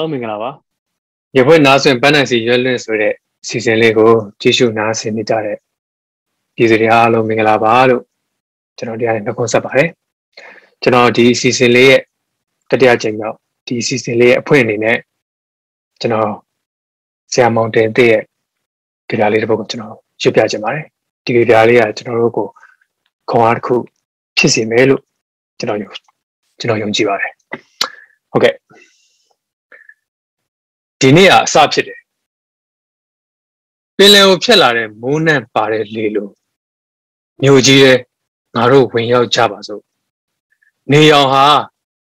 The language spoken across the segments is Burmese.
အားလုံးမင်္ဂလာပါရပွဲနားဆွင့်ပန်းနိုင်စီရွက်လွင့်ဆိုတဲ့စီစဉ်လေးကိုကြည့်ရှုနားဆင်နေကြတဲ့ပြည်သူတွေအားလုံးမင်္ဂလာပါလို့ကျွန်တော်တရားနဲ့နှုတ်ဆက်ပါတယ်ကျွန်တော်ဒီစီစဉ်လေးရဲ့တတိယကြိမ်တော့ဒီစီစဉ်လေးရဲ့အဖွင့်အနေနဲ့ကျွန်တော်ဆရာမောင်တင်တဲ့ရဲ့ကြပြလေးတစ်ပုဒ်ကိုကျွန်တော်ရွတ်ပြချင်ပါတယ်ဒီကြပြလေးကကျွန်တော်တို့ကိုခွန်အားတစ်ခုဖြစ်စေမယ်လို့ကျွန်တော်ကျွန်တော်ယုံကြည်ပါတယ်ဟုတ်ကဲ့ ဒီနေ့ကအစဖြစ်တယ်ပင်လယ်ကိုဖြတ်လာတဲ့မိုးနှံပါတဲ့လေလိုမြို့ကြီးရဲ့ငါတို့ဝင်ရောက်ကြပါစို့နေရောင်ဟာ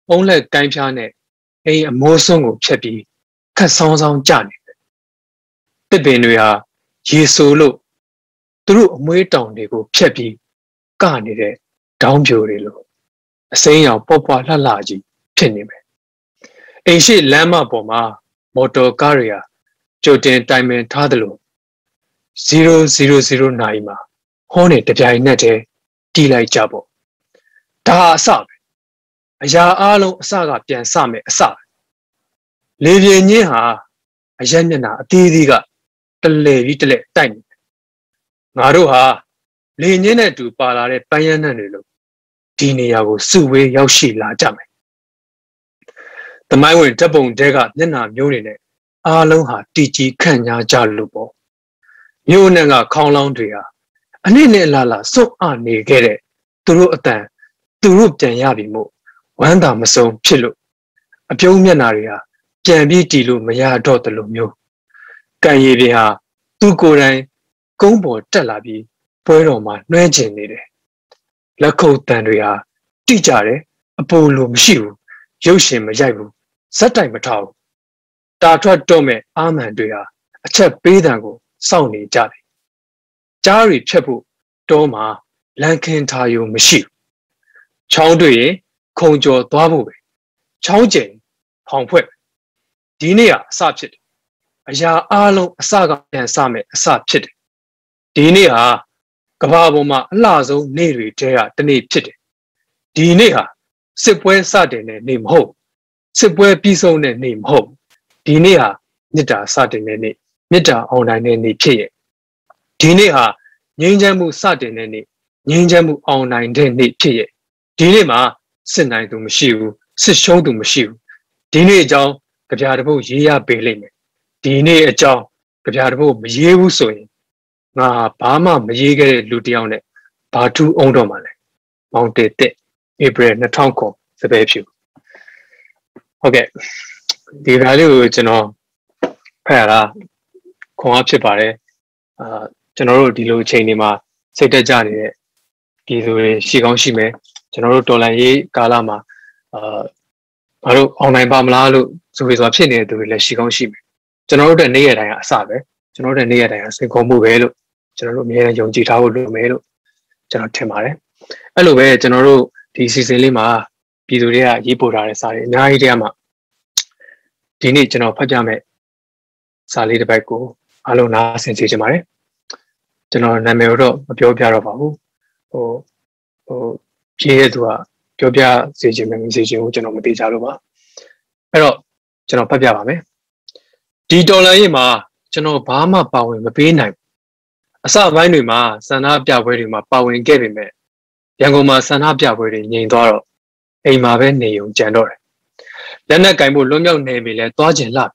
ပုံးလက်ကိုင်းဖြားနဲ့အိမ်အမိုးစွန်းကိုဖြတ်ပြီးခတ်ဆောင်းဆောင်းကြနေတယ်တစ်ပင်တွေဟာရေဆိုးလို့သူတို့အမွေးတောင်တွေကိုဖြတ်ပြီးကနေတဲ့ဒေါင်းပြိုတွေလို့အစိမ်းရောင်ပေါပွားလှလှကြီးဖြစ်နေမယ်အိမ်ရှိလမ်းမပေါ်မှာ မော်တော်ကားတွေဟာကြိုတင်တိုင်ပင်ထားသလို000နိုင်မှာဟောနေတပြိုင်နက်တည်းတီးလိုက်ကြပေါ့ဒါအစပဲအရာအလုံးအစကပြန်စမယ်အစပဲလေပြင်းချင်းဟာအရက်မျက်နှာအသေးသေးကတလဲပြီးတလဲတိုက်နေတယ်ငါတို့ဟာလေညင်းနဲ့တူပါလာတဲ့ပန်းရမ်းနှံတွေလို့ဒီနေရာကိုစုဝေးရောက်ရှိလာကြမယ် သမိုင်းဝင်ဓပုံတဲကမျက်နှာမျိုးတွေနဲ့အားလုံးဟာတီကြီးခန့်ညာကြလို့ပေါ့မြို့နဲ့ကခေါင်းလောင်းတွေဟာအနည်းနဲ့လာလာစွန့်အနေခဲ့တဲ့သူတို့အတန်သူတို့ပြန်ရပြီမို့ဝမ်းသာမဆုံးဖြစ်လို့အပြုံးမျက်နှာတွေဟာပြန်ပြီးတီလို့မရတော့တယ်လို့မျိုးကံရည်တွေဟာသူကိုယ်တိုင်ကုန်းပေါ်တက်လာပြီးပွဲတော်မှာနှွှဲကျင်နေတယ်လက်ခုပ်တန်တွေဟာတိကြတယ်အပိုလိုမရှိဘူးရုပ်ရှင်မရိုက်ဘူး ဇက်တိုင်မထောက်တာထွက်တော့မဲ့အာမန်တွေဟာအချက်ပေးတံကိုစောင့်နေကြတယ်ကြားရီဖြတ်ဖို့တောမှာလန်ခင်ထားရုံမရှိဘူးချောင်းတွေရင်ခုံကျော်သွားဖို့ပဲချောင်းကျင်ဖောင်ဖွဲ့ဒီနေ့ကအစဖြစ်တယ်အရာအလုံးအစကပြန်စမယ်အစဖြစ်တယ်ဒီနေ့ဟာကဘာပေါ်မှာအလှဆုံးနေ့တွေတည်းကတနေ့ဖြစ်တယ်ဒီနေ့ဟာစစ်ပွဲစတင်တဲ့နေ့မဟုတ် စစ်ပွဲပြီးဆုံးတဲ့နေ့မဟုတ်ဒီနေ့ဟာမေတ္တာစတင်တဲ့နေ့မေတ္တာအောင်နိုင်တဲ့နေ့ဖြစ်ရဲ့ဒီနေ့ဟာငြိမ်းချမ်းမှုစတင်တဲ့နေ့ငြိမ်းချမ်းမှုအောင်နိုင်တဲ့နေ့ဖြစ်ရဲ့ဒီနေ့မှာစစ်နိုင်သူမရှိဘူးစစ်ရှုံးသူမရှိဘူးဒီနေ့အကြောင်းကြပြတပုတ်ရေးရပေးလိမ့်မယ်ဒီနေ့အကြောင်းကြပြတပုတ်မရေးဘူးဆိုရင်ငါဘာမှမရေးခဲ့တဲ့လူတယောက်နဲ့ဘာထူးအောင်တော့မှလဲမောင်တေတက်ဧပြီ2000ခုစပယ်ဖြူ ဟုတ်ကဲ့ဒီ value ကိုကျွန်တော်ဖတ်ရတာခွန်အားဖြစ်ပါတယ်အာကျွန်တော်တို့ဒီလိုအချိန်တွေမှာစိတ်တက်ကြနေတဲ့ပြည်သူတွေရှိကောင်းရှိမယ်ကျွန်တော်တို့တော်လန်ရေးကာလမှာအာဘာလို့အွန်လိုင်းပါမလားလို့ဆိုပြီးဆိုဖြစ်နေတဲ့သူတွေလည်းရှိကောင်းရှိမယ်ကျွန်တော်တို့တဲ့နေ့ရက်တိုင်းကအစပဲကျွန်တော်တို့တဲ့နေ့ရက်တိုင်းကစိတ်ကောင်းမှုပဲလို့ကျွန်တော်တို့အများကြီးယုံကြည်ထားဖို့လိုမယ်လို့ကျွန်တော်ထင်ပါတယ်အဲ့လိုပဲကျွန်တော်တို့ဒီစီစဉ်လေးမှာ ပြည်သူတွေကရေးပို့ထားတဲ့စာတွေအများကြီးတည်းမှာဒီနေ့ကျွန်တော်ဖတ်ကြမယ်စာလေးတစ်ပိုက်ကိုအားလုံးနားဆင်စေချင်ပါတယ်ကျွန်တော်နာမည်တော့မပြောပြတော့ပါဘူးဟိုဟိုဖြည့်ရသူကပြောပြစေချင်မယ်မစေချင်ဘူးကျွန်တော်မသိကြလို့ပါအဲ့တော့ကျွန်တော်ဖတ်ပြပါမယ်ဒီဒေါ်လာရေးမှာကျွန်တော်ဘာမှပါဝင်မပေးနိုင်အစပိုင်းတွေမှာဆန္ဒပြပွဲတွေမှာပါဝင်ခဲ့ပေမဲ့ရန်ကုန်မှာဆန္ဒပြပွဲတွေငြိမ်သွားတော့ အိမ်မှာပဲနေုံကြံတော့တယ်လက်နက်ကင်ဖို့လွံ့မြောက်နေပြီလဲသွားကျင်လာ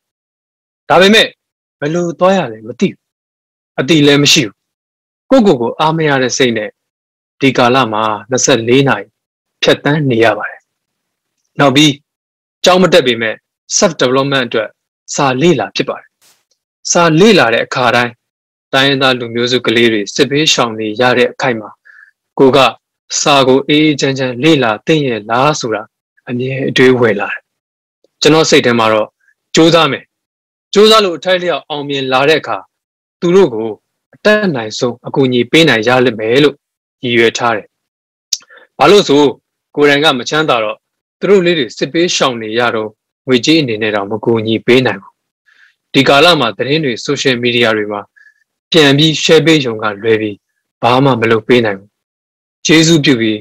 ဒါပေမဲ့ဘယ်လိုသွားရလဲမသိဘူးအတိလည်းမရှိဘူးကိုကိုကိုအားမရတဲ့စိတ်နဲ့ဒီကာလမှာ24နာရီဖြတ်တန်းနေရပါတယ်နောက်ပြီးကြောင်းမတက်ပေမဲ့ self development အတွက်စာလေ့လာဖြစ်ပါတယ်စာလေ့လာတဲ့အခါတိုင်းတိုင်းရင်းသားလူမျိုးစုကလေးတွေစစ်ဘေးရှောင်နေရတဲ့အခိုက်မှာကိုက စာကိုအေးအေးချမ်းချမ်းလေ့လာသိရဲ့လားဆိုတာအမြဲအတွေးဝယ်လာတယ်ကျွန်တော်စိတ်ထဲမှာတော့စူးစမ်းမယ်စူးစမ်းလို့အထိုက်လျောက်အောင်မြင်လာတဲ့အခါသူတို့ကိုအတက်နိုင်ဆုံးအကူအညီပေးနိုင်ရလိမ့်မယ်လို့ရည်ရွယ်ထားတယ်ဘာလို့ဆိုကိုယ်တိုင်ကမချမ်းသာတော့သူတို့လေးတွေစစ်ပေးရှောင်နေရတော့ငွေကြေးအနေနဲ့တော့မကူညီပေးနိုင်ဘူးဒီကာလမှာသတင်းတွေ social media တွေမှာပြန်ပြီး share ပေးရုံကလွယ်ပြီးဘာမှမလုပ်ပေးနိုင်ဘူး ကျေးဇူးပြုပြီး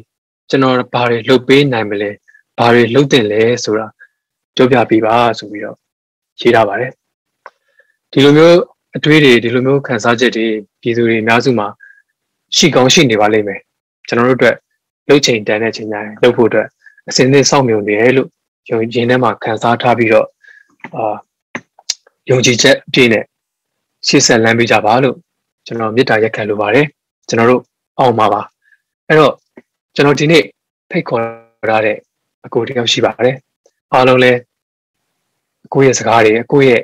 ကျွန်တော်ဘာတွေလုပ်ပေးနိုင်မလဲဘာတွေလုပ်တင်လဲဆိုတာပြောပြပေးပါဆိုပြီးတော့ရေးထားပါတယ်ဒီလိုမျိုးအတွေးတွေဒီလိုမျိုးခံစားချက်တွေပြည်သူတွေအများစုမှာရှိကောင်းရှိနေပါလိမ့်မယ်ကျွန်တော်တို့အတွက်လှုပ်ချိန်တန်တဲ့ချိန်တိုင်းလှုပ်ဖို့အတွက်အစဉ်အသင့်စောင့်မျှော်နေတယ်လို့ယုံကြည်ထဲမှာခံစားထားပြီးတော့အာယုံကြည်ချက်အပြည့်နဲ့ရှေ့ဆက်လမ်းပေးကြပါလို့ကျွန်တော်မေတ္တာရက်ခံလိုပါတယ်ကျွန်တော်တို့အောင်ပါပါ အဲ့တော့ကျွန်တော်ဒီနေ့ဖိတ်ခေါ်ရတဲ့အကိုတယောက်ရှိပါတယ်အားလုံးလည်းအကိုရဲ့စကားတွေအကိုရဲ့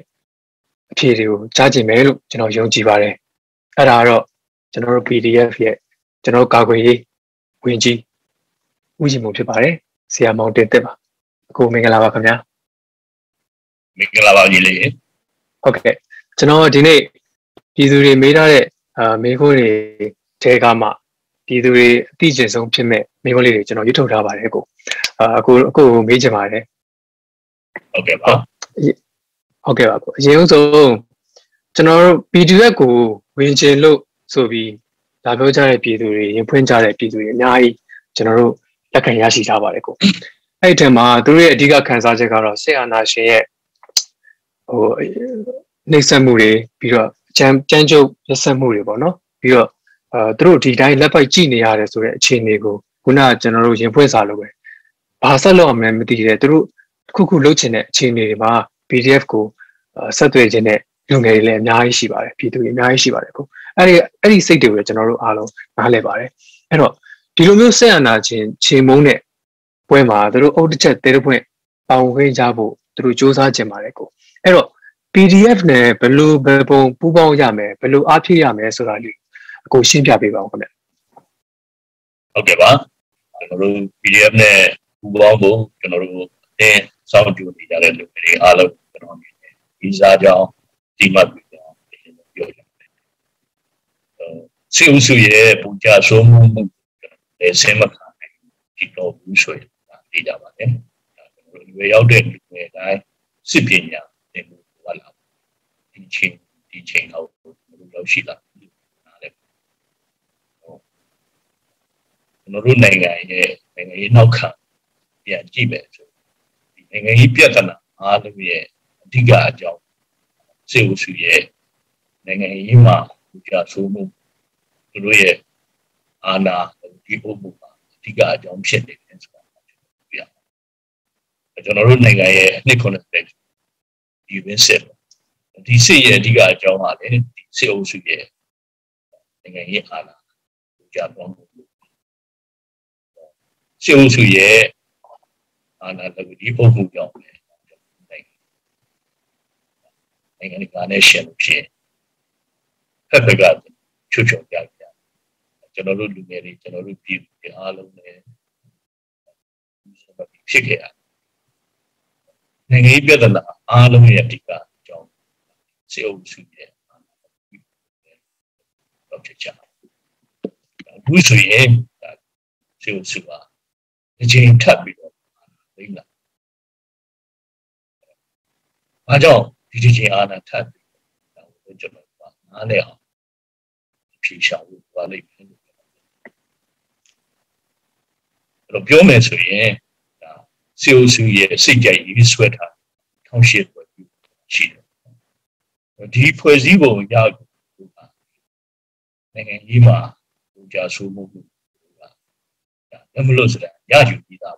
အဖြေတွေကိုကြားကြည့်မယ်လို့ကျွန်တော်ယုံကြည်ပါတယ်အဲ့ဒါကတော့ကျွန်တော်တို့ PDF ရဲ့ကျွန်တော်ကာကွယ်ရေးဝင်ကြီးဦးကြီးမှုဖြစ်ပါတယ်ဆရာမောင်တင်တက်ပါအကိုမင်္ဂလာပါခင်ဗျာမင်္ဂလာပါကြီးလေးဟုတ်ကဲ့ကျွန်တော်ဒီနေ့ပြည်သူတွေမေးထားတဲ့အာမေးခွန်းတွေတဲကမှ ပြည်သူတွေအသိကျင်ဆုံးဖြစ်မဲ့မေးခွန်းလေးတွေကျွန်တော်ရွတ်ထုတ်ထားပါတယ်ကိုအာအကိုအကိုမေးချင်ပါတယ်ဟုတ်ကဲ့ပါဟုတ်ကဲ့ပါကိုအရင်ဆုံးကျွန်တော်တို့ PDF ကိုဝင်ချင်လို့ဆိုပြီးဒါပြောကြတဲ့ပြည်သူတွေရင်ဖွင့်ကြတဲ့ပြည်သူတွေအများကြီးကျွန်တော်တို့လက်ခံရရှိထားပါတယ်ကိုအဲ့ဒီထဲမှာသူတို့ရဲ့အဓိကခံစားချက်ကတော့ဆေးအာနာရှင်ရဲ့ဟိုနှိမ့်ဆက်မှုတွေပြီးတော့ကြမ်းကြမ်းကြုတ်ရက်ဆက်မှုတွေပေါ့နော်ပြီးတော့ အဲသူတို့ဒီတိုင်းလက်ပိုက်ကြည့်နေရတယ်ဆိုတဲ့အခြေအနေကိုခုနကကျွန်တော်တို့ရင်ဖွင့်စာလို့ပဲဘာဆက်လုပ်အောင်လဲမသိတယ်သူတို့ခုခုလုပ်ချင်တဲ့အခြေအနေတွေမှာ PDF ကိုဆက်သွယ်ခြင်းနဲ့လူငယ်တွေလည်းအများကြီးရှိပါတယ်ပြည်သူတွေအများကြီးရှိပါတယ်ကိုအဲ့ဒီအဲ့ဒီစိတ်တွေကိုကျွန်တော်တို့အားလုံးနားလည်ပါတယ်အဲ့တော့ဒီလိုမျိုးဆက်အနာချင်းခြေမုံတဲ့ပွဲမှာသူတို့အုတ်တစ်ချက်တဲတဲ့ဖွင့်ပေါင်ခွင့်ကြဖို့သူတို့စူးစမ်းကြင်ပါတယ်ကိုအဲ့တော့ PDF နဲ့ဘယ်လိုဘယ်ပုံပူးပေါင်းရမယ်ဘယ်လိုအားဖြည့်ရမယ်ဆိုတာလေး အကိုရှင်းပြပေးပါဦးခင်ဗျဟုတ်ကဲ့ပါကျွန်တော်တို့ PDF နဲ့ပူးပေါင်းဖို့ကျွန်တော်တို့အင်းစောင့်ကြည့်နေကြတဲ့လူတွေအားလုံးကျွန်တော်အနေနဲ့ဒီစားကြောင်းဒီမှတ်ပြီးတော့ပြောကြတယ်။စီဥစုရဲ့ပူကြဆုံးမှုလည်းဆင်းမခံနိုင်ဒီတော့ဘူးဆိုရင်သိကြပါနဲ့။ကျွန်တော်တို့ရွေရောက်တဲ့လူတွေတိုင်းစစ်ပညာသင်မှုဟောလာဒီချင်းဒီချင်းဟောလို့လောက်ရှိလာနားလဲ။ ကျွန်တော်တို့နိုင်ငံရဲ့နိုင်ငံရေးနောက်ခံပြန်ကြည့်မယ်ဆိုဒီနိုင်ငံရေးပြဿနာအားလုံးရဲ့အဓိကအကြောင်းစေဝစုရဲ့နိုင်ငံရေးမှာကြာဆိုးမှုသူတို့ရဲ့အာဏာဒီအုပ်မှုမှာအဓိကအကြောင်းဖြစ်နေတယ်ဆိုတာပြရကျွန်တော်တို့နိုင်ငံရဲ့အနှစ်90ဒီဝင်းစစ်ဒီစစ်ရဲ့အဓိကအကြောင်းကလည်းဒီစစ်အုပ်စုရဲ့နိုင်ငံရေးအာဏာကြာသွားမှု စစ်အုပ်စုရဲ့အာဏာတကူဒီအုပ်မှုကြောင့်လည်းနိုင်ငံတကာနဲ့ရှင်လို့ဖြစ်ဖက်ဖက်ကချွတ်ချွတ်ကြကြကျွန်တော်တို့လူငယ်တွေကျွန်တော်တို့ပြည်သူအားလုံးလည်းဖြစ်ခဲ့ရနိုင်ငံရေးပြဿနာအားလုံးရဲ့အဓိကအကြောင်းစေအုပ်စုရဲ့တော့ဖြစ်ကြဘူးဆိုရင်စေအုပ်စုက အချိန်ထပ်ပြီးတော့လိမ့်လာအားကြောင့်ဒီဒီချင်းအားနဲ့ထပ်ပြီးတော့ကျွန်တော်ကနားလဲအောင်ဖြေရှာဖို့ပါလိမ့်မယ်လို့အဲ့တော့ပြောမယ်ဆိုရင်ဒါစီအိုစုရဲ့စိတ်ကြိုက်ရေးဆွဲထားထောင်ရှစ်ဖွဲ့ပြီးရှိတယ်ဒီဖွဲ့စည်းပုံရကိုနိုင်ငံကြီးမှာဟိုကြာဆိုးမှုကဒါလည်းမလို့ဆိုတာ ရယူပြီးသား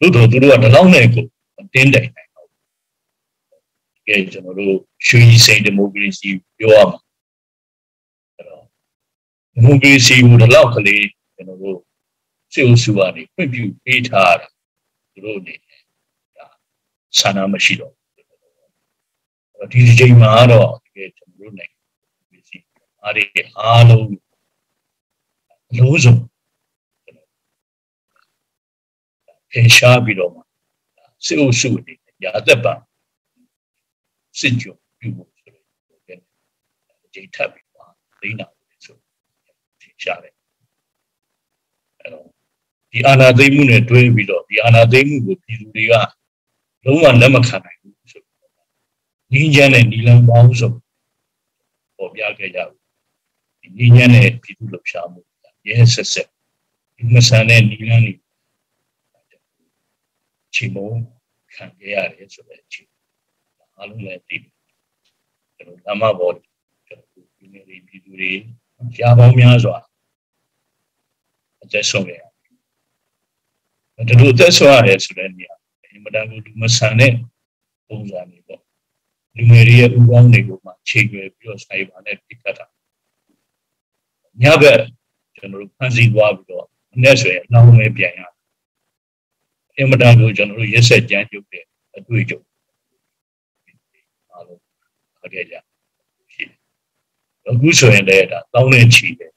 လို့တော့သူတို့ကဒီလောက်နဲ့ကိုတင်းတိုင်နိုင်ကဲကျွန်တော်တို့ရွှေစိန်ဒီမိုကရေစီပြောရမှာအဲ့တော့ဒီမိုကရေစီကိုဒီလောက်ကလေးကျွန်တော်တို့စေအုပ်စုကနေပြပြပေးထားတာသူတို့အနေနဲ့ဒါဆန္ဒမရှိတော့ဒီဒီချိန်မှာတော့တကယ်ကျွန်တော်တို့နိုင်ငံစီအားတွေအားလုံးလုံးစုံ ဖင်ရှားပြီးတော့စေအုပ်စုအနေနဲ့ရာသက်ပါစစ်ကြုံပြုဖို့ဆိုတဲ့အချိန်ထပ်ပြီးပါသိနာလို့ဆိုထင်ရှားတယ်အဲတော့ဒီအာနာသိမှုနဲ့တွဲပြီးတော့ဒီအာနာသိမှုကိုပြည်သူတွေကလုံးဝလက်မခံနိုင်ဘူးဆိုငင်းချမ်းတဲ့နီလန်ပေါင်းစုံပေါ်ပြခဲ့ကြဘူးဒီငင်းချမ်းတဲ့ပြည်သူလှုပ်ရှားမှုရဲဆက်ဆက်ဒီမဆန်တဲ့နီလန်တွေ ချီမုံခံခဲ့ရတယ်ဆိုတဲ့အချိန်အားလုံးလည်းသိတယ်ကျွန်တော်ဓမ္မဘောကျွန်တော်ဒီနေ့ဒီပြည်သူတွေရှားပေါင်းများစွာအသက်ဆုံးရတယ်ဒီလိုသက်ဆုံးရတယ်ဆိုတဲ့နေရာအင်မတန်ကိုလူမဆန်တဲ့ပုံစံတွေပေါ့လူငယ်တွေရဲ့ဥကောင်းတွေကိုမှချိန်ရွယ်ပြီးတော့ဆိုင်ပါနဲ့ပြတ်တာညဘက်ကျွန်တော်တို့ဖန်ဆီးသွားပြီးတော့အနဲ့ဆိုရင်နောက်မဲပြန်ရ အင်မတန်ကိုကျွန်တော်တို့ရက်ဆက်ကြမ်းကြုတ်တဲ့အတွေ့အကြုံအားလုံးခခဲ့ကြရှိတယ်အခုဆိုရင်လည်းဒါတောင်းနေချီတယ်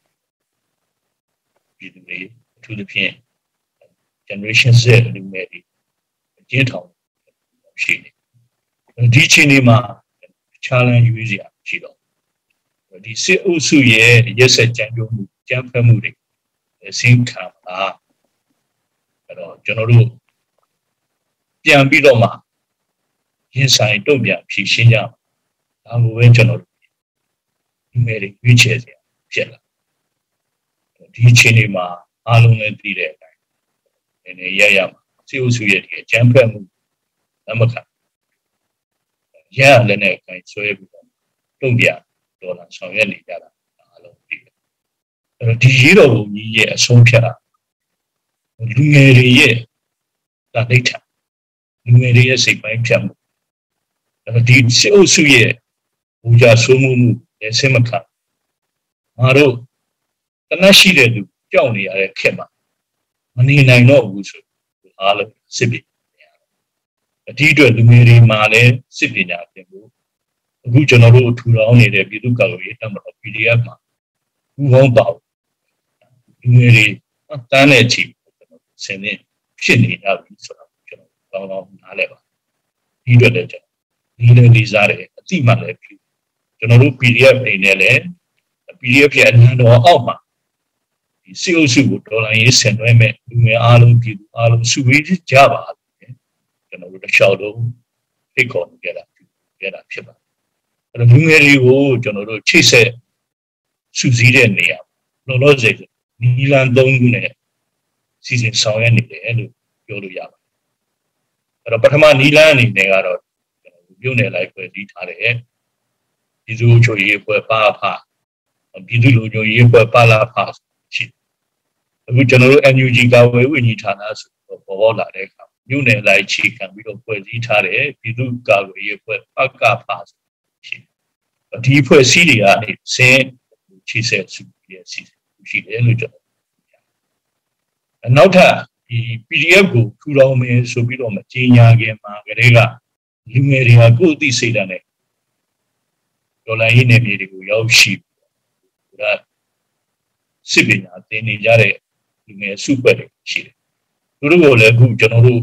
ဒီလူတွေအထူးသဖြင့် generation Z လူငယ်တွေအကျဉ်းထောင်ရှိတယ်ဒီချိန်ဒီမှာ challenge ရွေးစရာရှိတော့ဒီစစ်အုပ်စုရဲ့ရက်ဆက်ကြံကြုံမှုကြံဖက်မှုတွေအစင်းခံပါအဲ့တော့ကျွန်တော်တို့ ပြန်ပြီးတော့မှရင်ဆိုင်တုံ့ပြန်ဖြည့်ရှင်းကြဒါကိုပဲကျွန်တော်တို့ဒီမဲ့တွေရွေးချယ်စရာဖြစ်လာဒီအချိန်ဒီမှာအားလုံးလည်းသိတဲ့အတိုင်းနည်းနည်းရရမှာစစ်အုပ်စုရဲ့ဒီအကြမ်းဖက်မှုအမခံရရလည်းနဲ့ခိုင်ဆွဲပြီးတော့တုံ့ပြန်ဒေါ်လာဆောင်ရွက်နေကြတာအားလုံးသိတယ်အဲ့တော့ဒီရေးတော်ဘုံကြီးရဲ့အဆုံးဖြတ်တာလူငယ်တွေရဲ့တာဒိဋ္ဌာ လူငယ်တွေရဲ့စိတ်ပိုင်းဖြတ်မှုအဲ့တော့ဒီစစ်အုပ်စုရဲ့ဘူဂျာဆိုးမှုမှုရဲ့ဆင်မခံငါတို့တနက်ရှိတဲ့လူကြောက်နေရတဲ့ခေတ်မှာမနေနိုင်တော့ဘူးဆိုအားလုံးစစ်ပြီအထီးအတွက်လူငယ်တွေမှာလည်းစစ်ပညာသင်ဖို့အခုကျွန်တော်တို့ထူထောင်နေတဲ့ပြည်သူ့ကာကွယ်ရေးတပ်မတော် PDF မှာဘူးပေါင်းပါလူငယ်တွေတန်းတဲ့ချီကျွန်တော်ဆင်နေဖြစ်နေကြပြီဆိုတော့ ကျွန်တော်ကောင်းကောင်းနားလဲပါဒီအတွက်လည်းကျွန်တော်ဒီလည်းလေးစားတယ်အတိမှလည်းပြုကျွန်တော်တို့ PDF အိမ်နဲ့လည်း PDF ရဲ့အနန္တော်အောက်မှာဒီစီအုပ်စုကိုဒေါ်လာရေးဆင်နွှဲမဲ့လူငယ်အားလုံးပြည်သူအားလုံးစုဝေးကြပါကျွန်တော်တို့တစ်လျှောက်လုံးဖိတ်ခေါ်ကြတာကြတာဖြစ်ပါတယ်အဲ့တော့လူငယ်တွေကိုကျွန်တော်တို့ချိတ်ဆက်စုစည်းတဲ့နေရာလောလောဆယ်နီလန်၃ခုနဲ့စီစဉ်ဆောင်ရွက်နေတယ်လို့ပြောလို့ရပါတယ် အဲ့တော့ပထမနီလန်အနေနဲ့ကတော့ကျွန်တော်တို့ပြုတ်နယ်လိုက်ဖွဲ့စည်းထားတယ်ပြည်သူ့ချုပ်ရေးဖွဲ့ပါဖပြည်သူ့လူမျိုးရေးဖွဲ့ပါလာဖရှိအခုကျွန်တော်တို့ NUG ကာဝယ်ဝင်ကြီးဌာနဆိုတော့ပေါ်ပေါ်လာတဲ့အခါမြို့နယ်လိုက်ခြေခံပြီးတော့ဖွဲ့စည်းထားတယ်ပြည်သူ့ကာကွယ်ရေးဖွဲ့ပကဖရှိဒီဖွဲ့စည်းတွေကနေစင်းခြေဆက်စုရဲ့စီရှိတယ်လို့ကျွန်တော်နောက်ထပ် ဒီ PDF ကိုထူထောင်မယ်ဆိုပြီးတော့မကြေညာခင်မှာကလေးကလူငယ်တွေကကိုယ့်အသိစိတ်ဓာတ်နဲ့ဒေါ်လာရင်းနယ်မြေတွေကိုရောက်ရှိဒါစစ်ပညာသင်နေကြတဲ့လူငယ်စုပွဲတွေရှိတယ်သူတို့ကိုလည်းအခုကျွန်တော်တို့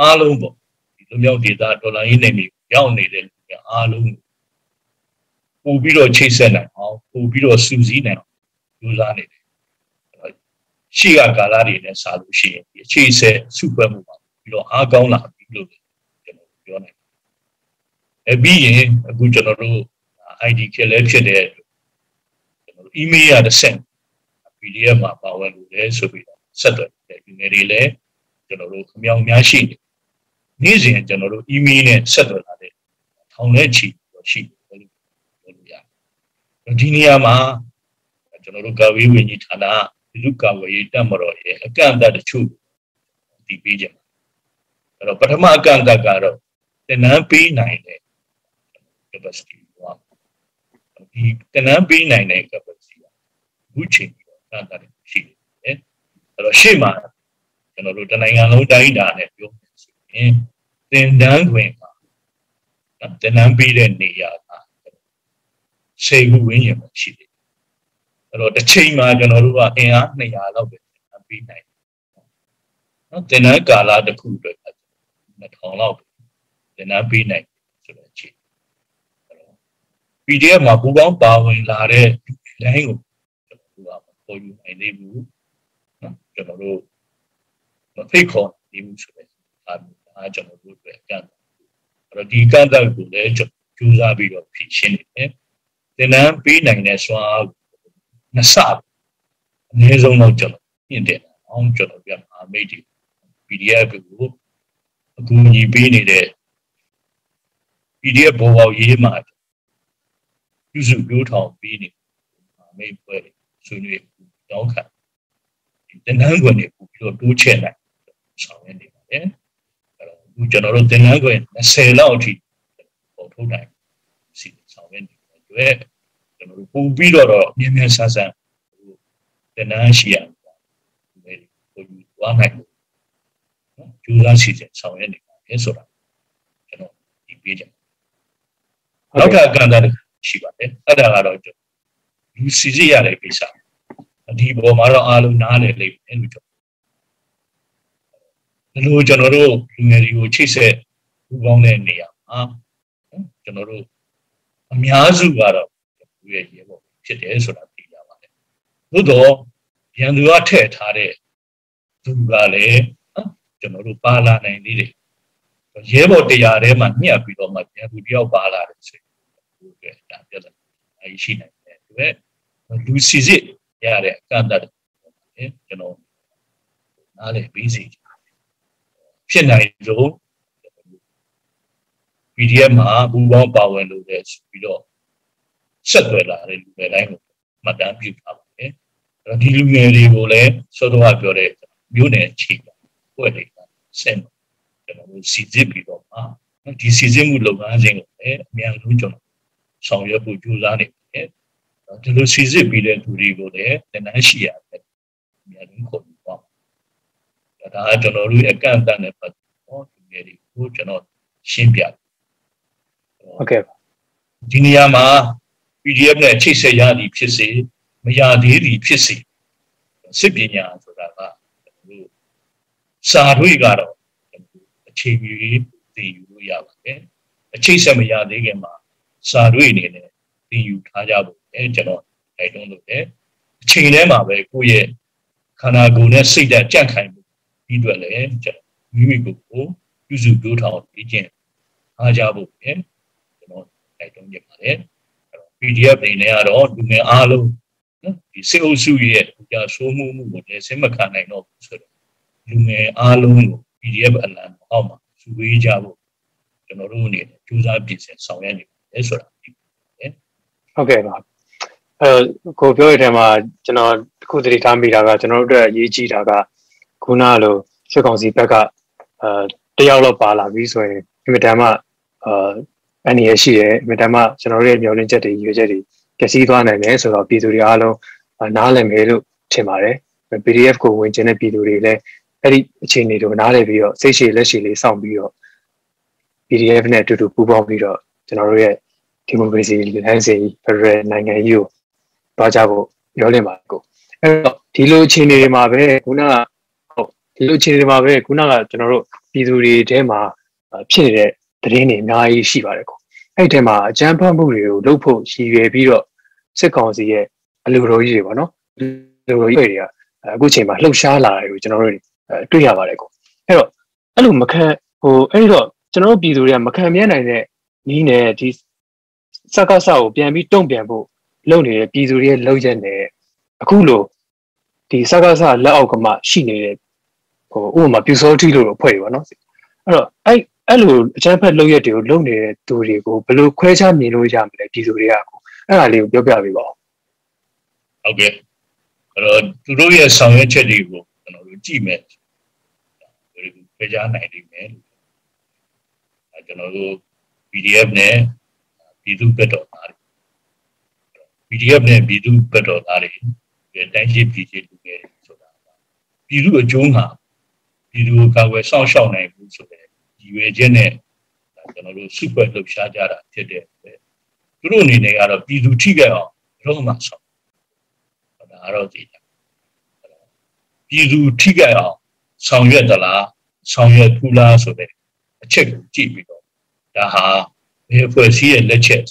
အားလုံးပေါ့ဒီလူမျိုးဒေတာဒေါ်လာရင်းနယ်မြေရောက်နေတဲ့လူတွေအားလုံးပို့ပြီးတော့ချိတ်ဆက်နိုင်အောင်ပို့ပြီးတော့စူးစီးနိုင်အောင်ကြိုးစားနေတယ် ရှေ့ကကာလတွေနဲ့စာလို့ရှိရင်ဒီချိတ်ဆက်စုဖွဲ့မှုပါပြီးတော့အားကောင်းလာပြီလို့ကျွန်တော်ပြောနိုင်တယ်အပြီးရင်အခုကျွန်တော်တို့ ID ခက်လဲဖြစ်တဲ့ကျွန်တော်တို့ email ရတဲ့ဆက် PDF မှာပါဝင်လို့လဲဆိုပြီးတော့ဆက်သွယ်တယ်ဒီနယ်တွေလည်းကျွန်တော်တို့ခမောင်များရှိတယ်နေ့စဉ်ကျွန်တော်တို့ email နဲ့ဆက်သွယ်လာတဲ့ထောင်နဲ့ချီရှိတယ်လို့ပြောလို့ရတယ်ဒီနေရာမှာကျွန်တော်တို့ကာဝေးဝင်ကြီးဌာန လူကာဝေးတက်မတော်ရဲ့အကန့်အသတ်တချို့ဒီပေးကြမှာအဲ့တော့ပထမအကန့်အသတ်ကတော့တနန်းပေးနိုင်တဲ့ capacity ပါဒီတနန်းပေးနိုင်တဲ့ capacity အခုချိန်ပြီးတော့အကန့်အသတ်ရှိတယ်အဲ့တော့ရှေ့မှာကျွန်တော်တို့တနိုင်ငံလုံးတိုင်းတာနဲ့ပြောမယ်ဆိုရင်သင်တန်းတွင်မှာသင်တန်းပေးတဲ့နေရာကစေခုဝင်းရင်မှာရှိတယ် အဲ့တော့တစ်ချိန်မှာကျွန်တော်တို့ကအင်အား200လောက်ပဲသင်တန်းပေးနိုင်နော်သင်တန်းကာလတစ်ခုအတွက်2000လောက်သင်တန်းပေးနိုင်ဆိုတဲ့အချိန်အဲ့တော့ PDF မှာပူပေါင်းပါဝင်လာတဲ့တိုင်းကိုကျွန်တော်တို့ကပေါ်ယူနိုင်သေးဘူးနော်ကျွန်တော်တို့မဖိတ်ခေါ်နေဘူးဆိုတဲ့အားအားကျွန်တော်တို့အတွက်ကန့်အဲ့တော့ဒီကန့်တက်ကိုလည်းကျူးစားပြီးတော့ဖြည့်ရှင်းနေတယ်သင်တန်းပေးနိုင်တဲ့စွမ်းအား နှစ်ဆအနည်းဆုံးတော့ကျွန်တော်မြင့်တယ်အောင်ကျွန်တော်ပြန်အာမိတ်ဒီ PDF ကိုအကူအညီပေးနေတဲ့ PDF ဘောပေါရေးမှာပြုစုပြောထောင်ပြီးနေမိတ်ပွဲဆွေးနွေးတောင်းခံတင်နန်းခွင်တွေပို့ပြီးတော့တိုးချဲ့နိုင်ဆောင်ရနေပါတယ်အဲ့တော့အခုကျွန်တော်တို့တင်နန်းခွင်20လောက်အထိပေါ်ထုတ်နိုင်စီဆောင်ရနေတဲ့အတွက် ကျွန်တော်တို့ပို့ပြီးတော့မြင်မြန်ဆန်းဆန်းတင်နန်းရှိရမယ်ပို့ယူသွားနိုင်လို့နော်ကျူးစားစီစဉ်ဆောင်ရနေပါတယ်ဆိုတာကျွန်တော်ဒီပေးကြနောက်ထပ်အကန့်အသတ်ရှိပါတယ်အဲ့ဒါကတော့လူစီစီရတဲ့ကိစ္စဒီပေါ်မှာတော့အားလုံးနားလည်လိမ့်မယ်လို့ကျွန်တော်ဒီလိုကျွန်တော်တို့လူငယ်တွေကိုချိတ်ဆက်ပူပေါင်းတဲ့နေရာမှာကျွန်တော်တို့အများစုကတော့သူ ရဲ့ရေပေါ်ဖြစ်တယ်ဆိုတာသိကြပါတယ်သို့တော့ရန်သူကထည့်ထားတဲ့သူကလည်းကျွန်တော်တို့ပါလာနိုင်သေးတယ်ရဲဘော်တရားထဲမှာညှက်ပြီးတော့မှရန်သူတယောက်ပါလာတယ်ဆိုရင်ဒီကဒါပြဿနာအရှိနိုင်တယ်ဒီပဲလူစီစစ်ရတဲ့အကန့်အသတ်ကျွန်တော်နားလည်ပြီးစီဖြစ်နိုင်ဆုံး PDF မှာဘူပေါင်းပါဝင်လို့လည်းဆိုပြီးတော့ ဆက်သွယ်လာတဲ့လူတွေတိုင်းကိုမှတ်တမ်းပြုထားပါတယ်အဲ့တော့ဒီလူငယ်တွေကိုလည်းစောစောကပြောတဲ့မျိုးနယ်အခြေခံပွဲတွေကဆက်ကျွန်တော်တို့စီစစ်ပြီးတော့မှဒီစီစစ်မှုလုပ်ငန်းစဉ်ကိုလည်းအများဆုံးကျွန်တော်ဆောင်ရွက်ဖို့ကြိုးစားနေတယ်ဒီလိုစီစစ်ပြီးတဲ့သူတွေကိုလည်းတနန်းရှိရတယ်အများဆုံးခေါ်ပြီးပေါ့ဒါကကျွန်တော်တို့အကန့်အသတ်နဲ့ပတ်သက်တော့ဒီနေတွေကိုကျွန်တော်ရှင်းပြတယ်ဟုတ်ကဲ့ဒီနေရာမှာ PDF နဲ့ချိတ်ဆက်ရသည်ဖြစ်စေမရသေးသည်ဖြစ်စေစစ်ပညာဆိုတာကစာတွေကတော့အချိန်ကြီးသိယူလို့ရပါတယ်အချိတ်ဆက်မရသေးခင်မှာစာတွေအနေနဲ့သိယူထားကြဖို့အဲကျွန်တော်တိုက်တွန်းလို့တယ်အချိန်ထဲမှာပဲကိုယ့်ရဲ့ခန္ဓာကိုယ်နဲ့စိတ်ဓာတ်ကြန့်ခိုင်မှုဒီအတွက်လည်းကျွန်တော်မိမိကိုယ်ကိုပြုစုတိုးထောင်ပြီးခြင်းအားကြဖို့ပဲကျွန်တော်တိုက်တွန်းနေပါတယ်အဲ့တော့ PDF တွေနဲ့ကတော့လူငယ်အားလုံးနော်ဒီစေအုပ်စုရဲ့ကြာဆိုးမှုမှုကိုလည်းစိတ်မခံနိုင်တော့ဘူးဆိုတော့လူငယ်အားလုံးကို PDF အလံအောက်မှာစုဝေးကြဖို့ကျွန်တော်တို့အနေနဲ့ကြိုးစားပြင်ဆင်ဆောင်ရွက်နေတယ်ဆိုတာဒီဟုတ်ကဲ့ပါအဲကိုပြောရတဲ့မှာကျွန်တော်တခုတည်းထားမိတာကကျွန်တော်တို့အတွက်အရေးကြီးတာကခုနလိုစစ်ကောင်စီဘက်ကအဲတယောက်လောက်ပါလာပြီဆိုရင်အင်မတန်မှအာ အနေရရှိတယ်အင်မတန်မှကျွန်တော်တို့ရဲ့မျှော်လင့်ချက်တွေရွေချက်တွေပျက်စီးသွားနိုင်တယ်ဆိုတော့ပြည်သူတွေအားလုံးနားလည်မယ်လို့ထင်ပါတယ် PDF ကိုဝင်ကျင်တဲ့ပြည်သူတွေလည်းအဲ့ဒီအခြေအနေတွေကိုနားလည်ပြီးတော့စိတ်ရှည်လက်ရှည်လေးစောင့်ပြီးတော့ PDF နဲ့အတူတူပူးပေါင်းပြီးတော့ကျွန်တော်တို့ရဲ့ဒီမိုကရေစီလမ်းစဉ်ဖရယ်နိုင်ငံကြီးကိုသွားကြဖို့ပြောလင့်ပါကိုအဲ့တော့ဒီလိုအခြေအနေတွေမှာပဲခုနကဟုတ်ဒီလိုအခြေအနေတွေမှာပဲခုနကကျွန်တော်တို့ပြည်သူတွေထဲမှာဖြစ်နေတဲ့ သတင်းတွေအများကြီးရှိပါတယ်ကိုအဲ့ဒီထဲမှာအကြမ်းဖက်မှုတွေကိုလုပ်ဖို့ရည်ရွယ်ပြီးတော့စစ်ကောင်စီရဲ့အလူတော်ကြီးတွေပေါ့နော်လူတော်ကြီးတွေကအခုချိန်မှာလှုပ်ရှားလာတယ်ကိုကျွန်တော်တို့တွေ့ရပါတယ်ကိုအဲ့တော့အဲ့လိုမခံဟိုအဲ့တော့ကျွန်တော်တို့ပြည်သူတွေကမခံမြဲနိုင်တဲ့နီးနဲ့ဒီစကားစကိုပြန်ပြီးတုံ့ပြန်ဖို့လုပ်နေတဲ့ပြည်သူတွေရဲ့လုပ်ရက်နဲ့အခုလိုဒီစကားစလက်အောက်ကမှရှိနေတဲ့ဟိုဥပမာပြူစောတိလို့ဖွဲ့ရပါတော့အဲ့တော့အဲ့ အဲ့လိုအချမ်းဖက်လုပ်ရက်တွေကိုလုပ်နေတဲ့သူတွေကိုဘယ်လိုခွဲခြားမြင်လို့ရမလဲပြည်သူတွေကအဲ့ဒါလေးကိုပြောပြပေးပါဦးဟုတ်ကဲ့အဲ့တော့သူတို့ရဲ့ဆောင်ရွက်ချက်တွေကိုကျွန်တော်တို့ကြည့်မယ်ခွဲခြားနိုင်လိမ့်မယ်အဲကျွန်တော်တို့ PDF နဲ့ပြည်သူ့ဘက်တော်သားတွေ PDF နဲ့ပြည်သူ့ဘက်တော်သားတွေတိုင်းရှိပြည်ရှိလူငယ်ဆိုတာပြည်သူအကျိုးမှာပြည်သူကာကွယ်စောင့်ရှောက်နိုင်ဘူးဆိုတဲ့ ရည်ရွယ်ချက်နဲ့ကျွန်တော်တို့စုဖွဲ့လှုပ်ရှားကြတာဖြစ်တဲ့သူတို့အနေနဲ့ကတော့ပြည်သူထိခဲ့အောင်တော့မှဆောင်ဒါကတော့ဒီပြည်သူထိခဲ့အောင်ဆောင်ရွက်သလားဆောင်ရွက်ဘူးလားဆိုတဲ့အချက်ကိုကြည့်ပြီးတော့ဒါဟာဘယ်ဖွဲ့စည်းရဲ့လက်ချက်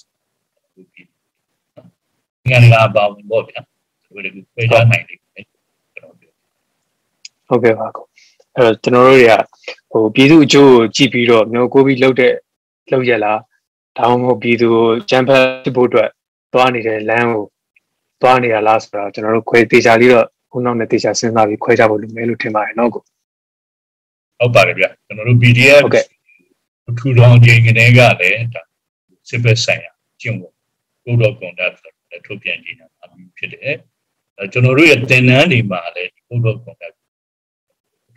ငန်လာပါဝင်ပေါ့ဗျာဒီလိုပြေးကြနိုင်တယ်ကျွန်တော်ပြောဟုတ်ကဲ့ပါကော အဲ့တော့ကျွန်တော်တို့တွေကဟိုပြည်သူအကျိုးကိုကြည့်ပြီးတော့မျိုးကိုပြီးလှုပ်တဲ့လှုပ်ရလားဒါမှမဟုတ်ပြည်သူကိုကြမ်းဖက်ဖို့အတွက်သွားနေတဲ့လမ်းကိုသွားနေရလားဆိုတော့ကျွန်တော်တို့ခွဲတေချာလေးတော့ခုနောက်နဲ့တေချာစဉ်းစားပြီးခွဲကြဖို့လိုမယ်လို့ထင်ပါတယ်နော်ကိုဟုတ်ပါတယ်ဗျကျွန်တော်တို့ PDF ဟုတ်ကဲ့ထူထောင်ခြင်းကနေကလည်းဒါစစ်ဘက်ဆိုင်ရာကျင့်ဝတ် code of conduct ဆိုထုတ်ပြန်ကြေညာအပြီးဖြစ်တယ်အဲကျွန်တော်တို့ရဲ့သင်တန်းတွေမှာလည်း code of conduct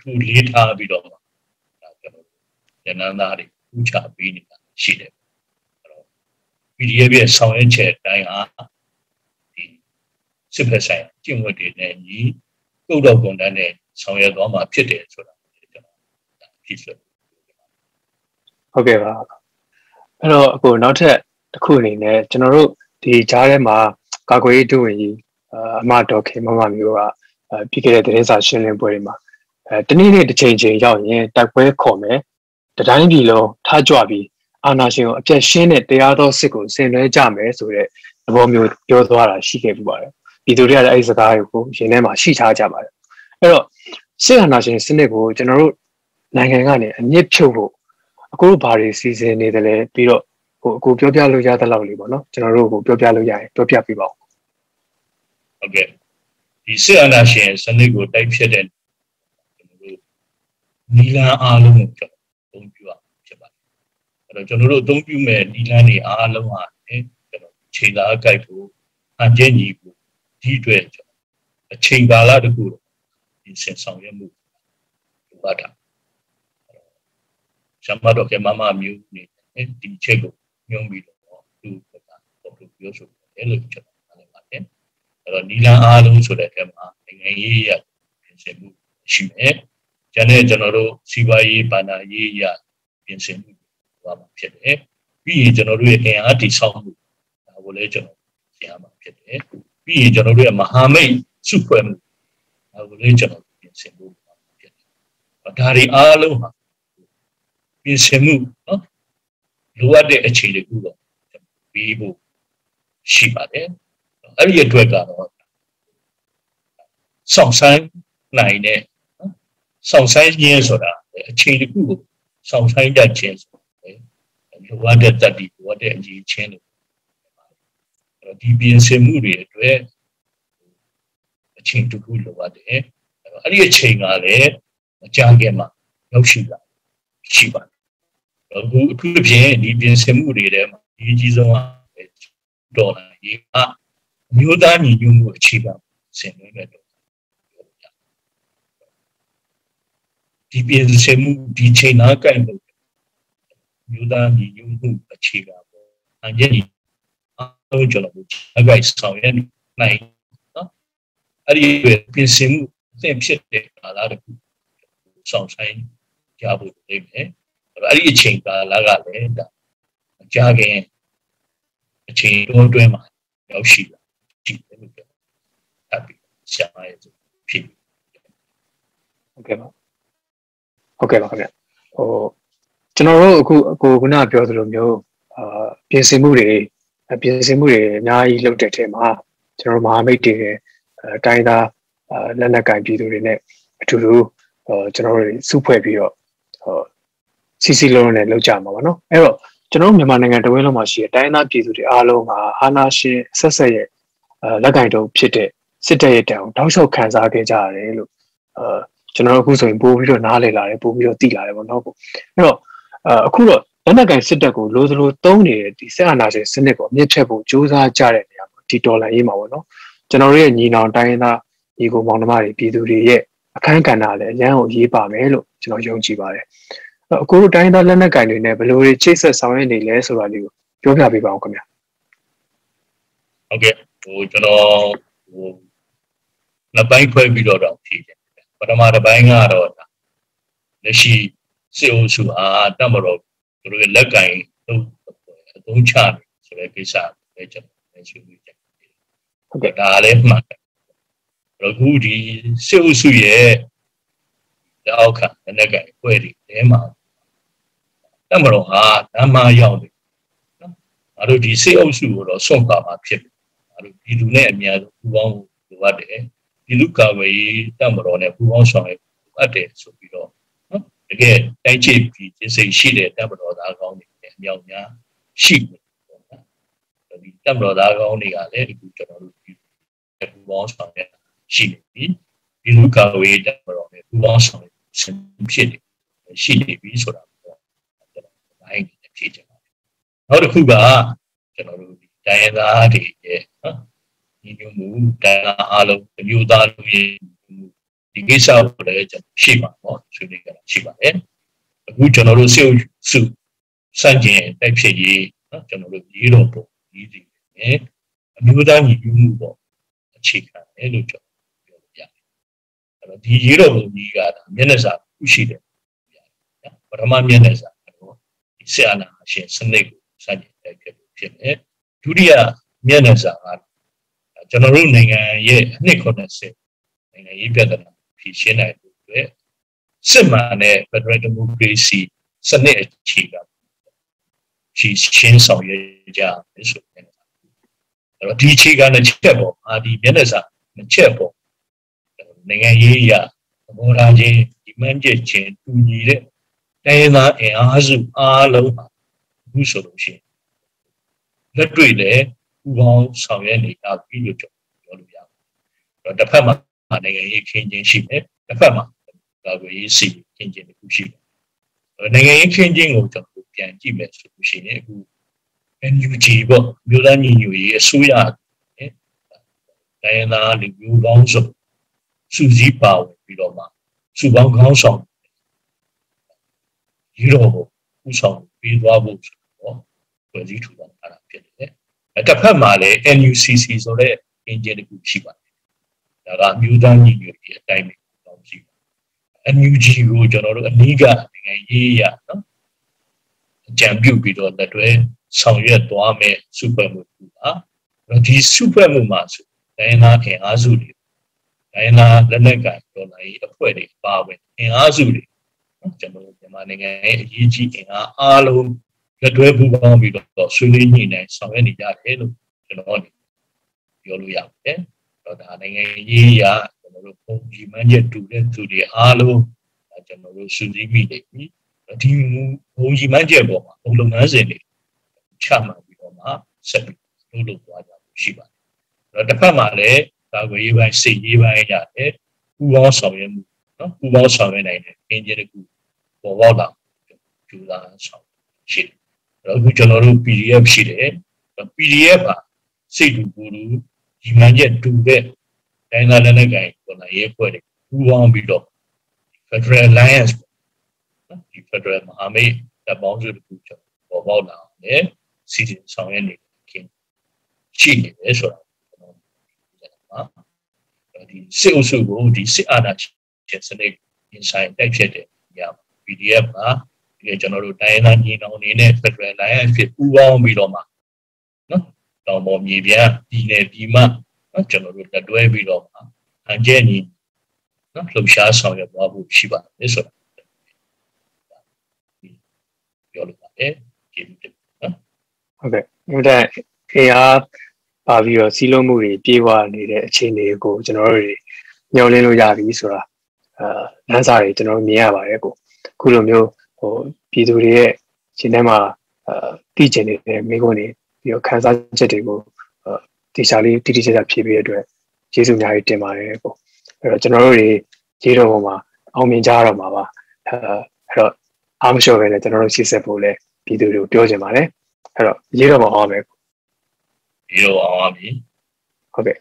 ထူလေးထားပြီးတော့ဒါကျွန်တော်ဉာဏ်သားတွေဥချပေးနေတာရှိတယ်အဲ့တော့ PDF ရဲ့ဆောင်ရွက်ချက်အတိုင်းဟာဒီစစ်ဖက်ဆိုင်ကျင့်ဝတ်တွေနဲ့ညီကုတ်တော်ကွန်တန်းနဲ့ဆောင်ရွက်သွားမှာဖြစ်တယ်ဆိုတာကျွန်တော်ဖြစ်ဆိုဟုတ်ကဲ့ပါအဲ့တော့အခုနောက်ထပ်တစ်ခုအနေနဲ့ကျွန်တော်တို့ဒီကြားထဲမှာကာကွယ်ရေးဒုဝန်ကြီးအမတော်ခေမမမျိုးကပြီးခဲ့တဲ့သတင်းစာရှင်းလင်းပွဲတွေမှာ အဲတနေ့နေ့တစ်ချိန်ချိန်ရောက်ရင်တိုက်ပွဲခေါ်မယ်တတိုင်းပြည်လုံးထားကြွပြီးအာဏာရှင်ကိုအပြတ်ရှင်းတဲ့တရားတော်စစ်ကိုဆင်နွှဲကြမယ်ဆိုတဲ့သဘောမျိုးပြောသွားတာရှိခဲ့ပြပါတယ်ပြည်သူတွေကလည်းအဲဒီစကားကိုရင်ထဲမှာရှိထားကြပါတယ်အဲ့တော့စစ်အာဏာရှင်စနစ်ကိုကျွန်တော်တို့နိုင်ငံကနေအမြင့်ဖြုတ်ဖို့အခုဘာတွေစီစဉ်နေတယ်လဲပြီးတော့ဟိုအခုပြောပြလို့ရတဲ့လောက်လေးပေါ့နော်ကျွန်တော်တို့ကိုပြောပြလို့ရရင်ပြောပြပေးပါဦးဟုတ်ကဲ့ဒီစစ်အာဏာရှင်စနစ်ကိုတိုက်ဖြတ်တဲ့ နီလန်အားလုံးကိုကျွန်တော်အသုံးပြုရဖြစ်ပါတယ်အဲ့တော့ကျွန်တော်တို့အသုံးပြုမဲ့နီလန်တွေအားလုံးဟာကျွန်တော်ချိန်သာအကြိုက်ဖို့အကျဉ်းကြီးဖို့ဒီအတွက်ကျွန်တော်အချိန်ကာလတခုဒီစင်ဆောင်ရမှုလိုအပ်တာရှမ်းမတော်ကမမမျိုးနေဒီချက်ကိုညွှန်ပြီးတော့သူ့ဘက်ကပေါ်လို့ပြောဆိုတယ်လို့ကျွန်တော်နားလည်ပါတယ်အဲ့တော့နီလန်အားလုံးဆိုတဲ့အထက်မှာနိုင်ငံရေးရပြင်ဆင်မှုရှိမယ် ကျန်တဲ့ကျွန်တော်တို့စီးပွားရေးဘာသာရေးရပြင်ဆင်မှုသွားမှာဖြစ်တယ်ပြီးရင်ကျွန်တော်တို့ရဲ့အင်အားတည်ဆောက်မှုဒါကိုလည်းကျွန်တော်ရှင်းရမှာဖြစ်တယ်ပြီးရင်ကျွန်တော်တို့ရဲ့မဟာမိတ်စုဖွဲ့မှုဒါကိုလည်းကျွန်တော်ပြင်ဆင်ဖို့ဖြစ်တယ်ဒါတွေအားလုံးဟာပြင်ဆင်မှုနော်လိုအပ်တဲ့အခြေအနေကူတော့ပြီးဖို့ရှိပါတယ်အဲ့ဒီအတွက်ကတော့စောင့်ဆိုင်နိုင်တဲ့ စောင့်ဆိုင်ခြင်းဆိုတာအခြေတစ်ခုကိုစောင့်ဆိုင်တတ်ခြင်းဆိုတယ်လိုအပ်တဲ့တတ်ဒီလိုအပ်တဲ့အကြီးချင်းလို့အဲ့တော့ဒီပြင်ဆင်မှုတွေအတွက်အချိန်တစ်ခုလိုအပ်တယ်အဲ့ဒီအချိန်ကလည်းမကြာခင်မှာရောက်ရှိလာရှိပါတယ်အခုအထူးဖြင့်ဒီပြင်ဆင်မှုတွေထဲမှာအရေးကြီးဆုံးကဒေါ်လာရေးအမျိုးသားညီညွတ်မှုအခြေခံဆင်နွှဲတဲ့ ဒီပြင်ဆင်မှုဒီချိန်နာကိုက်မှုမြို့သားညီညွတ်မှုအခြေခံပေါ်အញ្ញညီအားလုံးကျွန်တော်အကြိုက်ဆောင်ရနိုင်နော်အဲ့ဒီပြင်ဆင်မှုအသင့်ဖြစ်တဲ့ကာလတခုဆောင်ဆိုင်ကြဖို့လိမ့်မယ်အဲ့ဒီအချိန်ကာလကလည်းဒါအကြခင်အချိန်တိုးအတွင်းမှာရောက်ရှိလာရှိတယ်လို့ပြောအဲ့ဒီရှားရဲ့ဖြစ်ဟုတ်ကဲ့ပါ ဟုတ်ကဲ့ပါခင်ဗျဟိုကျွန်တော်တို့အခုအခုခုနပြောသလိုမျိုးအာပြင်ဆင်မှုတွေပြင်ဆင်မှုတွေအများကြီးလုပ်တဲ့ထဲမှာကျွန်တော်တို့မဟာမိတ်တွေအဲတိုင်းသားလက်နက်ကင်ပြည်သူတွေနဲ့အတူတူကျွန်တော်တို့စုဖွဲ့ပြီးတော့ဟိုစီစီလုံးနဲ့လောက်ကြမှာပါနော်အဲ့တော့ကျွန်တော်တို့မြန်မာနိုင်ငံတဝင်းလုံးမှာရှိတဲ့တိုင်းသားပြည်သူတွေအားလုံးကအာနာရှင်ဆက်ဆက်ရဲ့လက်ကင်တုံးဖြစ်တဲ့စစ်တပ်ရဲ့တံကိုတောက်လျှောက်ခံစားခဲ့ကြရတယ်လို့အာ ကျွန်တော်တို့အခုဆိုရင်ပို့ပြီးတော့နားလည်လာတယ်ပို့ပြီးတော့သိလာတယ်ပေါ့နော်ကိုအဲ့တော့အခုတော့လက်နက်ကင်စစ်တပ်ကိုလိုသလိုသုံးနေတဲ့ဒီစစ်အာဏာရှင်စနစ်ကိုအမြင့်ထက်ဖို့စ조사ကြတဲ့နေရာမှာဒီဒေါ်လာရေးမှာပေါ့နော်ကျွန်တော်တို့ရဲ့ညီနောင်တိုင်းသားညီကိုမောင်နှမတွေပြည်သူတွေရဲ့အခန်းကဏ္ဍလည်းအရန်ကိုရေးပါမယ်လို့ကျွန်တော်ယုံကြည်ပါတယ်အခုတို့တိုင်းသားလက်နက်ကင်တွေနဲ့ဘယ်လိုတွေချိတ်ဆက်ဆောင်ရွက်နေလဲဆိုတာလေးကိုပြောပြပေးပါဦးခင်ဗျာဟုတ်ကဲ့ဟိုကျွန်တော်ဟိုနှစ်ပိုင်းခွဲပြီးတော့တော့ဖြည့်တယ် ပထမတစ်ပိုင်းကတော့လက်ရှိစေအုပ်စုအားတမတော်သူတို့လက်ကင်သုံးအသုံးချတယ်ဆိုတဲ့ကိစ္စပဲကျွန်တော်လည်းဆွေးနွေးကြတယ်ဟုတ်ကဲ့ဒါလည်းမှန်တယ်အခုဒီစေအုပ်စုရဲ့လက်အောက်ခံလက်ကင်ပွဲတွေတဲမှာတမတော်ဟာဓမ္မရောက်တယ်နော်ငါတို့ဒီစေအုပ်စုကိုတော့စွန့်ပါမှာဖြစ်တယ်ငါတို့ဒီလူနဲ့အများဆုံးပူပေါင်းလိုအပ်တယ် ဒီလူကာဝေးတမတော်နဲ့ပူပေါင်းဆောင်ရွက်အပ်တယ်ဆိုပြီးတော့နော်တကယ်တိုင်းချစ်ပြီးစိတ်ရှိတဲ့တမတော်သားကောင်းတွေအမြောက်များရှိတယ်ပေါ့နော်ဒီတမတော်သားကောင်းတွေကလည်းဒီကျွန်တော်တို့ဒီပူပေါင်းဆောင်ရွက်ရှိနေပြီဒီလူကာဝေးတမတော်နဲ့ပူပေါင်းဆောင်ရွက်ဖြစ်နေရှိနေပြီဆိုတာပေါ့ကျွန်တော်ဘိုင်းနေဖြည့်ချင်ပါတယ်နောက်တစ်ခုကကျွန်တော်တို့တိုင်းရင်းသားတွေရဲ့နော် ညီညွတ်မှုတိုင်းသားအားလုံးမျိုးသားလူကြီးဒီကိစ္စကိုလည်းကျွန်တော်ရှိပါတော့ဆွေးနွေးကြတာရှိပါတယ်အခုကျွန်တော်တို့စေုပ်စုစန့်ကျင်တိုက်ဖြစ်ရေးနော်ကျွန်တော်တို့ရေးတော်ပုံရေးစီနဲ့အမျိုးသားညီညွတ်မှုပေါ့အခြေခံတယ်လို့ကျွန်တော်ပြောလို့ရတယ်အဲ့တော့ဒီရေးတော်ပုံကြီးကမျက်နှာစာခုရှိတယ်ပထမမျက်နှာစာတော့ဒီဆရာနာရှင်စနစ်ကိုစန့်ကျင်တိုက်ဖြစ်လို့ဖြစ်တယ်ဒုတိယမျက်နှာစာက ကျွန်တော်တို့နိုင်ငံရဲ့အနှစ်80နိုင်ငံရေးပြဿနာဖြေရှင်းနိုင်လို့အတွက်စစ်မှန်တဲ့ Federal Democracy စနစ်အခြေခံဖြေရှင်းဆောင်ရွက်ကြမယ်ဆိုတဲ့အဲ့တော့ဒီအခြေခံတစ်ချက်ပေါ်အာဒီမျက်နှာစာတစ်ချက်ပေါ်နိုင်ငံရေးရသဘောထားချင်းဒီမှန်းချက်ချင်းတူညီတဲ့တိုင်းရင်းသားအင်အားစုအားလုံးဟာအခုဆိုလို့ရှိရင်လက်တွေ့လည်း ပူပေါင်းဆောင်ရွက်နေကြပြီလို့ပြောလို့ရပါတယ်။တစ်ဖက်မှာနိုင်ငံရေးခင်းချင်းရှိတယ်တစ်ဖက်မှာကာကွယ်ရေးစီခင်းချင်းတစ်ခုရှိတယ်။နိုင်ငံရေးခင်းချင်းကိုကျွန်တော်ပြန်ကြည့်မယ်ဆိုလို့ရှိရင်အခု NUG ပေါ့မြို့သားညီညွတ်ရေးအစိုးရနဲ့တိုင်းသားလူမျိုးပေါင်းစုံစုစည်းပါဝင်ပြီးတော့မှစုပေါင်းခေါင်းဆောင်ဒီတော့ဥဆောင်ပြီးသွားဖို့ဆိုတော့ဖွဲ့စည်းထူထောင်ထားတာဖြစ် တယ်။တစ်ဖက်မှာလည်း NUCC ဆိုတဲ့ engine တစ်ခုရှိပါတယ်။ဒါကမြို့သားညီညွတ်ရေးအတိုင်းပဲတောင်းရှိပါ NUG ကိုကျွန်တော်တို့အနည်းကနိုင်ငံရေးရနော်အကြံပြုပြီးတော့လက်တွဲဆောင်ရွက်သွားမယ်စုဖွဲ့မှုကူပါဒီစုဖွဲ့မှုမှာဆိုတိုင်းသားခင်အားစုတွေတိုင်းသားလက်နက်ကင်ဒေါ်လာရေးအဖွဲ့တွေပါဝင်အင်အားစုတွေနော်ကျွန်တော်မြန်မာနိုင်ငံရဲ့အရေးကြီးအင်အားအားလုံး လက်တွဲပူးပေါင်းပြီးတော့ဆွေးနွေးညှိနှိုင်းဆောင်ရွက်နေကြတယ်လို့ကျွန်တော်ပြောလို့ရပါတယ်။တော့ဒါနိုင်ငံရေးအရကျွန်တော်တို့ပုံကြီးမှန်းချက်တူတဲ့သူတွေအားလုံးကျွန်တော်တို့စုစည်းမိနေပြီ။ဒီပုံကြီးမှန်းချက်ပေါ်မှာဘုံလုပ်ငန်းစဉ်တွေချမှတ်ပြီးတော့မှဆက်ပြီးလုပ်လို့သွားကြလို့ရှိပါတယ်။အဲ့တော့တစ်ဖက်မှာလည်းကာကွယ်ရေးပိုင်းစိတ်ရေးပိုင်းရတယ်ပူပေါင်းဆောင်ရွက်မှုနော်ပူပေါင်းဆောင်ရွက်နိုင်တဲ့အင်ဂျင်တစ်ခုပေါ်ပေါက်လာကျူးစားဆောင်ရှိတယ်။ အဲ့တော့အခုကျွန်တော်တို့ PDF ရှိတယ်။ PDF ပါစိတ်တူပူတူဒီမှန်ချက်တူတဲ့တိုင်းသားလက်နက်ကိုင်ပေါ်လာရေးဖွဲ့တွေပူးပေါင်းပြီးတော့ Federal Alliance နော်ဒီ Federal မဟာမိတ်တပ်ပေါင်းစုတစ်ခုကျွန်တော်ပေါ်ပေါက်လာတယ်စီစဉ်ဆောင်ရွက်နေခင်ရှိနေတယ်ဆိုတာကျွန်တော်ပြောတာပါဒီစစ်အုပ်စုကိုဒီစစ်အာဏာရှင်စနစ် inside တိုက်ဖြစ်တဲ့ည PDF မှာဒီ ကျွန်တော်တို့တိုင်းသားညီနောင်နေနဲ့ Federal Alliance ဖြစ်ပူးပေါင်းပြီးတော့မှနော်တောင်ပေါ်မြေပြန့်ပြည်နယ်ပြည်မနော်ကျွန်တော်တို့လက်တွဲပြီးတော့မှအန်ကျဲညီနော်လှုပ်ရှားဆောင်ရွက်သွားဖို့ရှိပါတယ်ဆိုတာပြောလို့ပါတယ်ကျေးဇူးတင်နော်ဟုတ်ကဲ့မြတ်တဲ့ခေအားပါပြီးတော့စီးလုံးမှုတွေပြေးသွားနေတဲ့အခြေအနေကိုကျွန်တော်တို့ညှော်လင်းလို့ရပြီဆိုတာအာလမ်းစာတွေကျွန်တော်မြင်ရပါတယ်ကိုအခုလိုမျိုး ဟိုပြည်သူတွေရဲ့ရှင်ထဲမှာအာတည်ကျင်နေတဲ့မိကုန်းတွေပြီးတော့ခန်းစားချက်တွေကိုတေချာလေးတိတိကျကျဖြည့်ပေးရတဲ့အတွက်ကျေးဇူးအများကြီးတင်ပါတယ်ကိုအဲ့တော့ကျွန်တော်တို့တွေရေးတော်ပေါ်မှာအောင်မြင်ကြတော့မှာပါအဲအဲ့တော့အားမလျှော့ပဲနဲ့ကျွန်တော်တို့ရှေ့ဆက်ဖို့လဲပြည်သူတွေကိုပြောချင်ပါတယ်အဲ့တော့ရေးတော်ပေါ်အောင်မယ်ရေးတော်အောင်ပါပြီဟုတ်ကဲ့